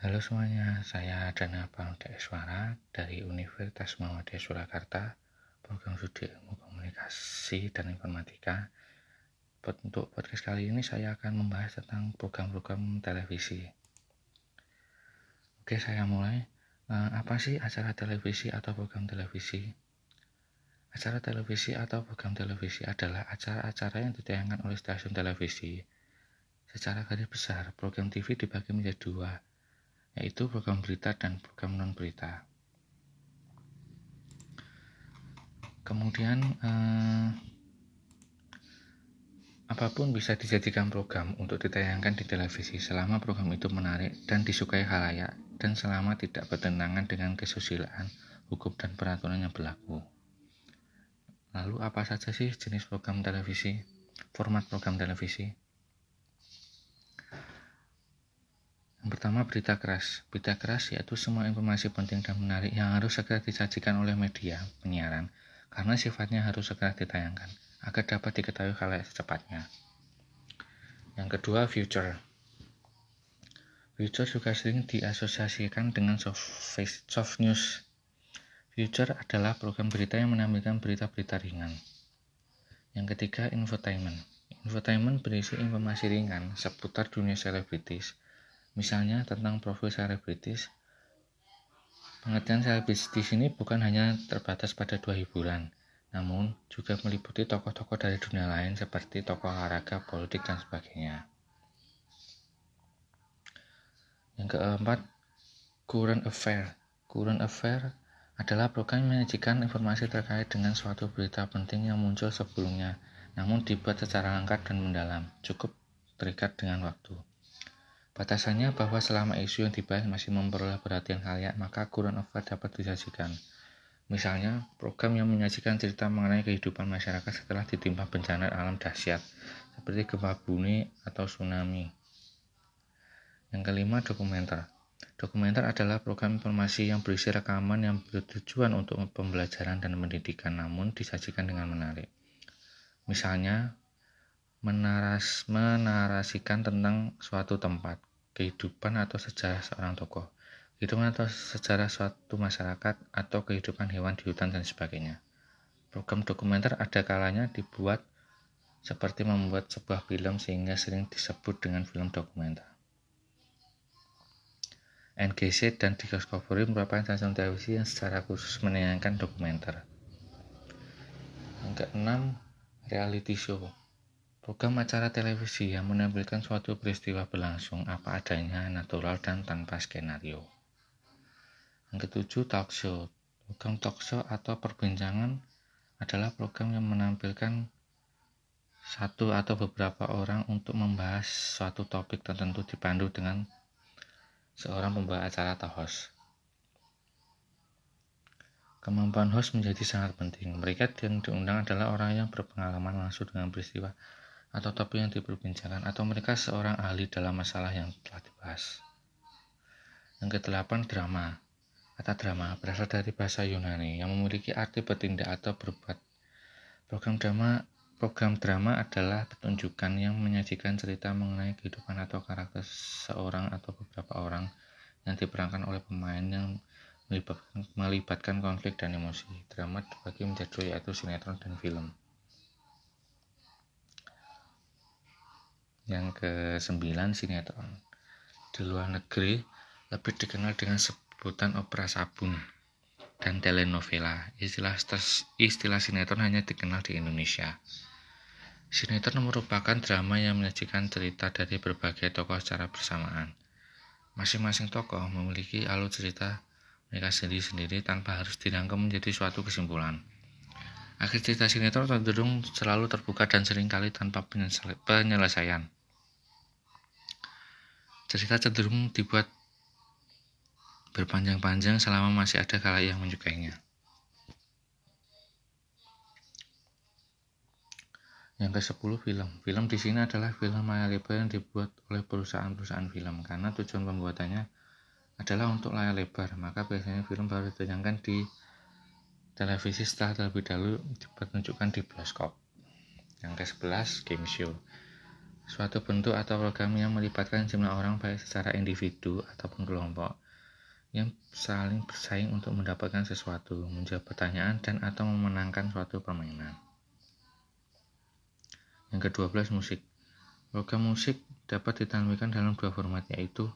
Halo semuanya, saya Dana Pangda Suara dari Universitas Muhammadiyah Surakarta, program studi ilmu komunikasi dan informatika. Untuk podcast kali ini saya akan membahas tentang program-program televisi. Oke, saya mulai. Eh, apa sih acara televisi atau program televisi? Acara televisi atau program televisi adalah acara-acara yang ditayangkan oleh stasiun televisi. Secara garis besar, program TV dibagi menjadi dua, yaitu program berita dan program non berita. Kemudian eh, apa pun bisa dijadikan program untuk ditayangkan di televisi selama program itu menarik dan disukai halayak dan selama tidak bertentangan dengan kesusilaan, hukum dan peraturan yang berlaku. Lalu apa saja sih jenis program televisi? Format program televisi? Yang pertama berita keras. Berita keras yaitu semua informasi penting dan menarik yang harus segera disajikan oleh media penyiaran karena sifatnya harus segera ditayangkan agar dapat diketahui hal secepatnya. Yang kedua, future. Future juga sering diasosiasikan dengan soft, soft news. Future adalah program berita yang menampilkan berita-berita ringan. Yang ketiga, infotainment. Infotainment berisi informasi ringan seputar dunia selebritis, Misalnya tentang profil selebritis. Pengertian selebritis di sini bukan hanya terbatas pada dua hiburan, namun juga meliputi tokoh-tokoh dari dunia lain seperti tokoh olahraga, politik, dan sebagainya. Yang keempat, current affair. Current affair adalah program yang menyajikan informasi terkait dengan suatu berita penting yang muncul sebelumnya, namun dibuat secara lengkap dan mendalam, cukup terikat dengan waktu. Batasannya bahwa selama isu yang dibahas masih memperoleh perhatian halayak, maka kurun over dapat disajikan. Misalnya, program yang menyajikan cerita mengenai kehidupan masyarakat setelah ditimpa bencana alam dahsyat, seperti gempa bumi atau tsunami. Yang kelima, dokumenter. Dokumenter adalah program informasi yang berisi rekaman yang bertujuan untuk pembelajaran dan pendidikan, namun disajikan dengan menarik. Misalnya, menaras, menarasikan tentang suatu tempat, kehidupan atau sejarah seorang tokoh, kehidupan atau sejarah suatu masyarakat atau kehidupan hewan di hutan dan sebagainya. Program dokumenter ada kalanya dibuat seperti membuat sebuah film sehingga sering disebut dengan film dokumenter. NGC dan Discovery merupakan stasiun televisi yang secara khusus menayangkan dokumenter. Yang keenam, reality show. Program acara televisi yang menampilkan suatu peristiwa berlangsung apa adanya, natural dan tanpa skenario. Yang ketujuh, talk show. Program talk show atau perbincangan adalah program yang menampilkan satu atau beberapa orang untuk membahas suatu topik tertentu dipandu dengan seorang pembawa acara atau host. Kemampuan host menjadi sangat penting. Mereka yang diundang adalah orang yang berpengalaman langsung dengan peristiwa atau topik yang diperbincangkan atau mereka seorang ahli dalam masalah yang telah dibahas. Yang kedelapan, drama. Kata drama berasal dari bahasa Yunani yang memiliki arti bertindak atau berbuat. Program drama Program drama adalah pertunjukan yang menyajikan cerita mengenai kehidupan atau karakter seorang atau beberapa orang yang diperankan oleh pemain yang melibatkan, melibatkan konflik dan emosi. Drama dibagi menjadi dua yaitu sinetron dan film. Yang ke-9 sinetron. Di luar negeri lebih dikenal dengan sebutan opera sabun dan telenovela. Istilah istilah sinetron hanya dikenal di Indonesia. Sinetron merupakan drama yang menyajikan cerita dari berbagai tokoh secara bersamaan. Masing-masing tokoh memiliki alur cerita mereka sendiri-sendiri tanpa harus dirangkum menjadi suatu kesimpulan. Akhir cerita sinetron cenderung selalu terbuka dan sering kali tanpa penyelesaian. Cerita cenderung dibuat berpanjang-panjang selama masih ada kala yang menyukainya. Yang ke-10 film. Film di sini adalah film layar lebar yang dibuat oleh perusahaan-perusahaan film karena tujuan pembuatannya adalah untuk layar lebar. Maka biasanya film baru ditayangkan di televisi setelah terlebih dahulu dipertunjukkan di bioskop. Yang ke-11 game show. Suatu bentuk atau program yang melibatkan jumlah orang baik secara individu ataupun kelompok yang saling bersaing untuk mendapatkan sesuatu, menjawab pertanyaan dan atau memenangkan suatu permainan. Yang ke-12 musik. Program musik dapat ditampilkan dalam dua format yaitu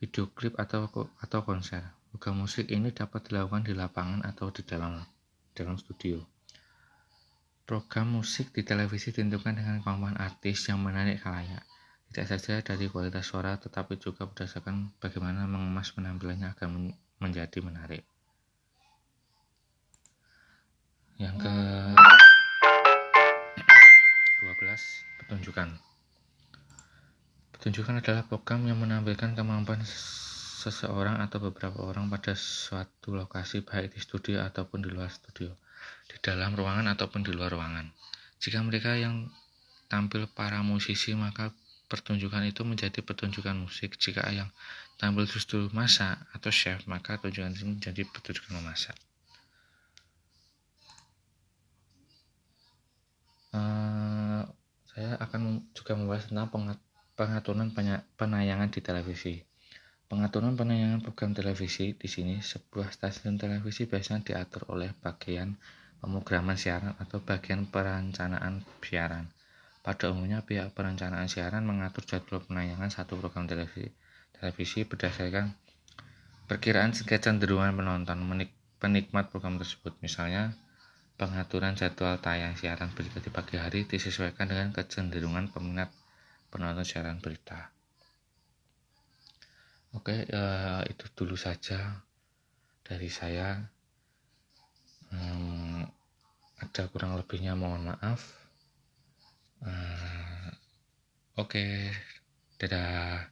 video klip atau atau konser. Program musik ini dapat dilakukan di lapangan atau di dalam dalam studio. Program musik di televisi ditentukan dengan kemampuan artis yang menarik khalayak, tidak saja dari kualitas suara tetapi juga berdasarkan bagaimana mengemas penampilannya agar menjadi menarik. Yang ke 12 pertunjukan. Pertunjukan adalah program yang menampilkan kemampuan seseorang atau beberapa orang pada suatu lokasi baik di studio ataupun di luar studio di dalam ruangan ataupun di luar ruangan. Jika mereka yang tampil para musisi, maka pertunjukan itu menjadi pertunjukan musik. Jika yang tampil justru masak atau chef, maka pertunjukan itu menjadi pertunjukan memasak. Uh, saya akan juga membahas tentang pengaturan penayangan di televisi. Pengaturan penayangan program televisi di sini sebuah stasiun televisi biasanya diatur oleh bagian pemrograman siaran atau bagian perencanaan siaran. Pada umumnya pihak perencanaan siaran mengatur jadwal penayangan satu program televisi, televisi berdasarkan perkiraan kecenderungan penonton penikmat program tersebut. Misalnya, pengaturan jadwal tayang siaran berita di pagi hari disesuaikan dengan kecenderungan peminat penonton siaran berita. Oke, uh, itu dulu saja dari saya. Hmm, ada kurang lebihnya mohon maaf uh, oke okay. dadah